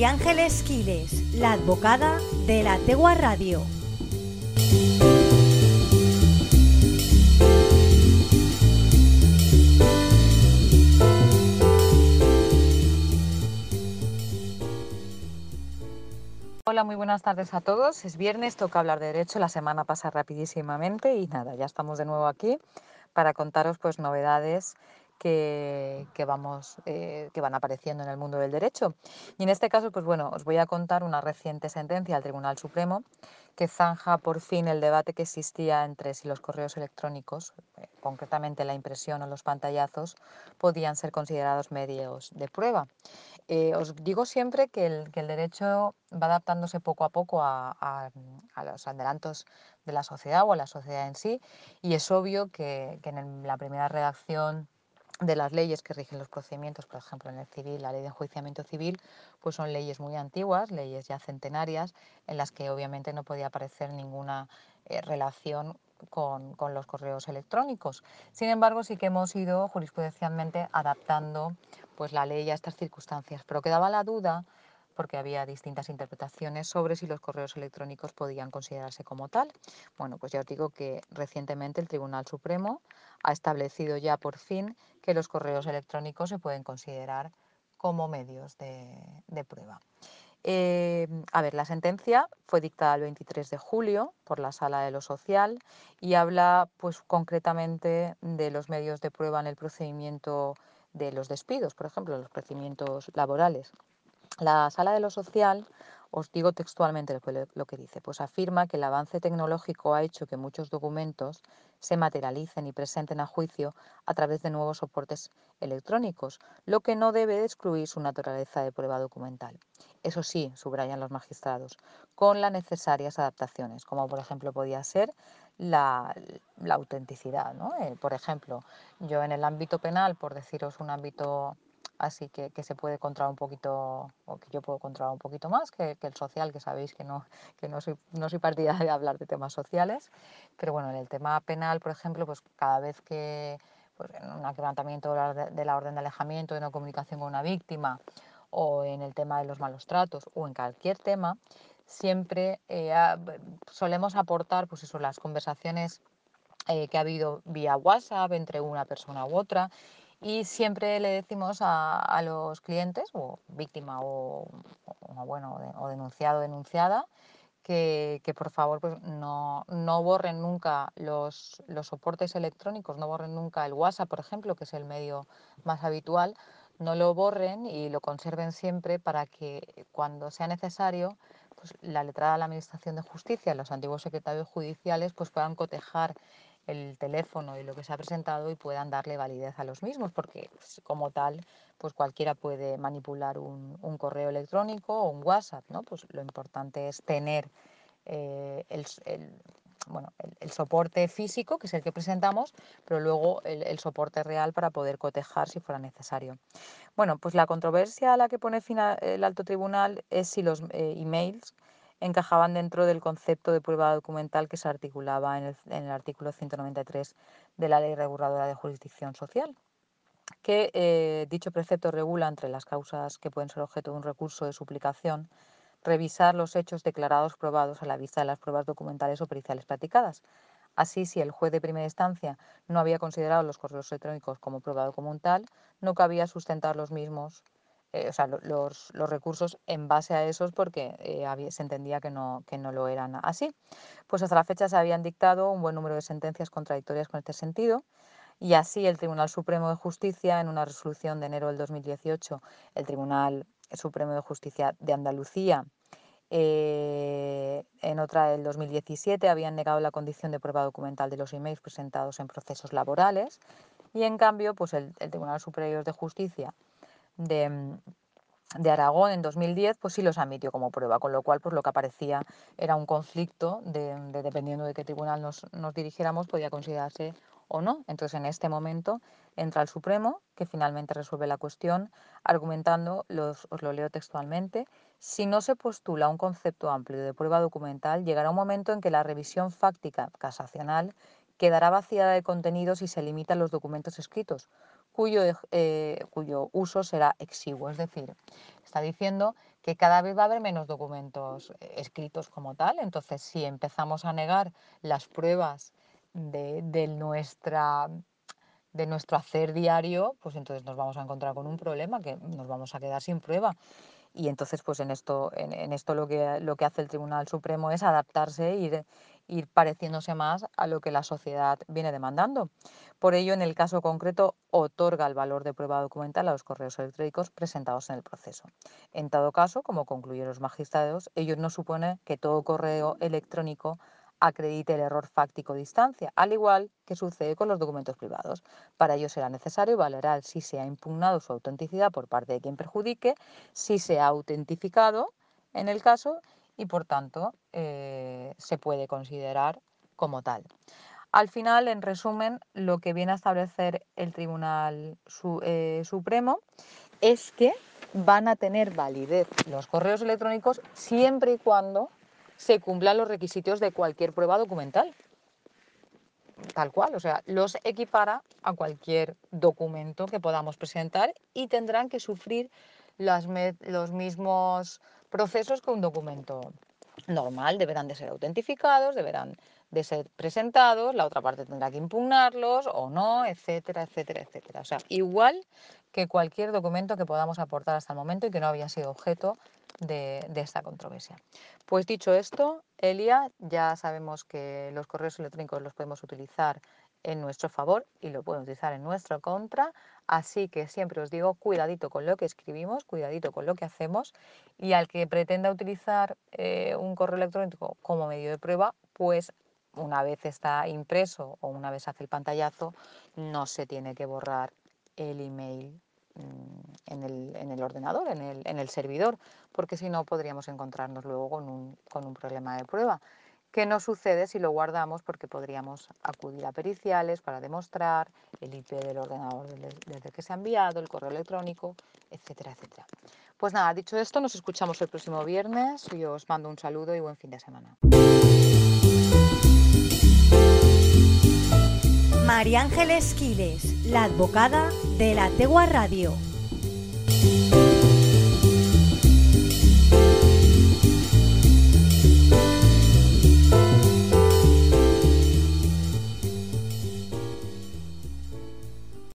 María Ángeles Quiles, la advocada de la Tegua Radio. Hola, muy buenas tardes a todos. Es viernes, toca hablar de derecho. La semana pasa rapidísimamente y nada, ya estamos de nuevo aquí para contaros pues novedades que, vamos, eh, que van apareciendo en el mundo del derecho. Y en este caso, pues bueno, os voy a contar una reciente sentencia del Tribunal Supremo que zanja por fin el debate que existía entre si los correos electrónicos, eh, concretamente la impresión o los pantallazos, podían ser considerados medios de prueba. Eh, os digo siempre que el, derecho va adaptándose poco a poco a, los adelantos de la sociedad o a la sociedad en sí y es obvio que, en la primera redacción de las leyes que rigen los procedimientos, por ejemplo en el civil, la ley de enjuiciamiento civil, pues son leyes muy antiguas, leyes ya centenarias, en las que obviamente no podía aparecer ninguna eh, relación con, con, los correos electrónicos. Sin embargo, sí que hemos ido jurisprudencialmente adaptando pues la ley a estas circunstancias, pero quedaba la duda porque había distintas interpretaciones sobre si los correos electrónicos podían considerarse como tal. Bueno, pues ya os digo que recientemente el Tribunal Supremo ha establecido ya por fin que los correos electrónicos se pueden considerar como medios de, prueba. Eh, a ver, la sentencia fue dictada el 23 de julio por la Sala de lo Social y habla pues concretamente de los medios de prueba en el procedimiento de los despidos, por ejemplo, los procedimientos laborales. La sala de lo social, os digo textualmente lo que dice, pues afirma que el avance tecnológico ha hecho que muchos documentos se materialicen y presenten a juicio a través de nuevos soportes electrónicos, lo que no debe excluir su naturaleza de prueba documental. Eso sí, subrayan los magistrados, con las necesarias adaptaciones, como por ejemplo podía ser la, autenticidad. ¿no? Eh, por ejemplo, yo en el ámbito penal, por deciros un ámbito así que, se puede controlar un poquito, o que yo puedo controlar un poquito más que, el social, que sabéis que no, que no soy, no soy partidaria de hablar de temas sociales, pero bueno, en el tema penal, por ejemplo, pues cada vez que pues, en un levantamiento de la orden de alejamiento, de una comunicación con una víctima, o en el tema de los malos tratos, o en cualquier tema, siempre eh, solemos aportar pues eso, las conversaciones eh, que ha habido vía WhatsApp entre una persona u otra y siempre le decimos a, los clientes, o víctima o, bueno, o denunciado o denunciada, que, por favor pues no, no, borren nunca los, los, soportes electrónicos, no borren nunca el WhatsApp, por ejemplo, que es el medio más habitual, no lo borren y lo conserven siempre para que cuando sea necesario pues, la letrada de la Administración de Justicia, los antiguos secretarios judiciales, pues puedan cotejar el teléfono y lo que se ha presentado y puedan darle validez a los mismos, porque pues, como tal, pues cualquiera puede manipular un, correo electrónico o un WhatsApp, ¿no? Pues lo importante es tener eh, el, bueno, el, soporte físico, que es el que presentamos, pero luego el, soporte real para poder cotejar si fuera necesario. Bueno, pues la controversia a la que pone fin el alto tribunal es si los eh, emails encajaban dentro del concepto de prueba documental que se articulaba en el, artículo 193 de la Ley Reguladora de Jurisdicción Social, que eh, dicho precepto regula entre las causas que pueden ser objeto de un recurso de suplicación revisar los hechos declarados probados a la vista de las pruebas documentales o periciales practicadas. Así, si el juez de primera instancia no había considerado los correos electrónicos como prueba documental, no cabía sustentar los mismos eh, o sea, los, los, recursos en base a esos porque eh, se entendía que no, que no lo eran así. Pues hasta la fecha se habían dictado un buen número de sentencias contradictorias con este sentido y así el Tribunal Supremo de Justicia, en una resolución de enero del 2018, el Tribunal Supremo de Justicia de Andalucía, eh, en otra del 2017, habían negado la condición de prueba documental de los emails presentados en procesos laborales y en cambio, pues el Tribunal Superior de Justicia de, de Aragón en 2010, pues sí los admitió como prueba, con lo cual pues lo que aparecía era un conflicto de, dependiendo de qué tribunal nos, nos, dirigiéramos, podía considerarse o no. Entonces en este momento entra el Supremo, que finalmente resuelve la cuestión, argumentando, los, os lo leo textualmente, si no se postula un concepto amplio de prueba documental, llegará un momento en que la revisión fáctica casacional quedará vaciada de contenido si se limitan los documentos escritos, cuyo, eh, cuyo uso será exiguo. Es decir, está diciendo que cada vez va a haber menos documentos eh, escritos como tal. Entonces, si empezamos a negar las pruebas de, nuestra de nuestro hacer diario, pues entonces nos vamos a encontrar con un problema que nos vamos a quedar sin prueba. Y entonces, pues en esto, en, esto lo que, lo que hace el Tribunal Supremo es adaptarse ir, ir pareciéndose más a lo que la sociedad viene demandando. Por ello, en el caso concreto, otorga el valor de prueba documental a los correos electrónicos presentados en el proceso. En todo caso, como concluyen los magistrados, ello no supone que todo correo electrónico acredite el error fáctico de distancia, al igual que sucede con los documentos privados. Para ello será necesario valorar si se ha impugnado su autenticidad por parte de quien perjudique, si se ha autentificado en el caso y por tanto eh, se puede considerar como tal. Al final, en resumen, lo que viene a establecer el Tribunal eh, Supremo es que van a tener validez los correos electrónicos siempre y cuando se cumplan los requisitos de cualquier prueba documental. Tal cual, o sea, los equipara a cualquier documento que podamos presentar y tendrán que sufrir los mismos procesos que un documento normal. Deberán de ser autentificados, deberán de ser presentados, la otra parte tendrá que impugnarlos o no, etcétera, etcétera, etcétera. O sea, igual que cualquier documento que podamos aportar hasta el momento y que no había sido objeto de, esta controversia. Pues dicho esto, Elia, ya sabemos que los correos electrónicos los podemos utilizar en nuestro favor y lo podemos utilizar en nuestro contra. Así que siempre os digo, cuidadito con lo que escribimos, cuidadito con lo que hacemos y al que pretenda utilizar eh, un correo electrónico como medio de prueba, pues una vez está impreso o una vez hace el pantallazo, no se tiene que borrar el email mm, en el, en el ordenador, en el, en el, servidor, porque si no podríamos encontrarnos luego con un, con un problema de prueba. ¿Qué no sucede si lo guardamos? Porque podríamos acudir a periciales para demostrar el IP del ordenador desde que se ha enviado, el correo electrónico, etcétera, etcétera. Pues nada, dicho esto, nos escuchamos el próximo viernes y os mando un saludo y buen fin de semana. María Ángeles Quiles, la advocada de la Tegua Radio.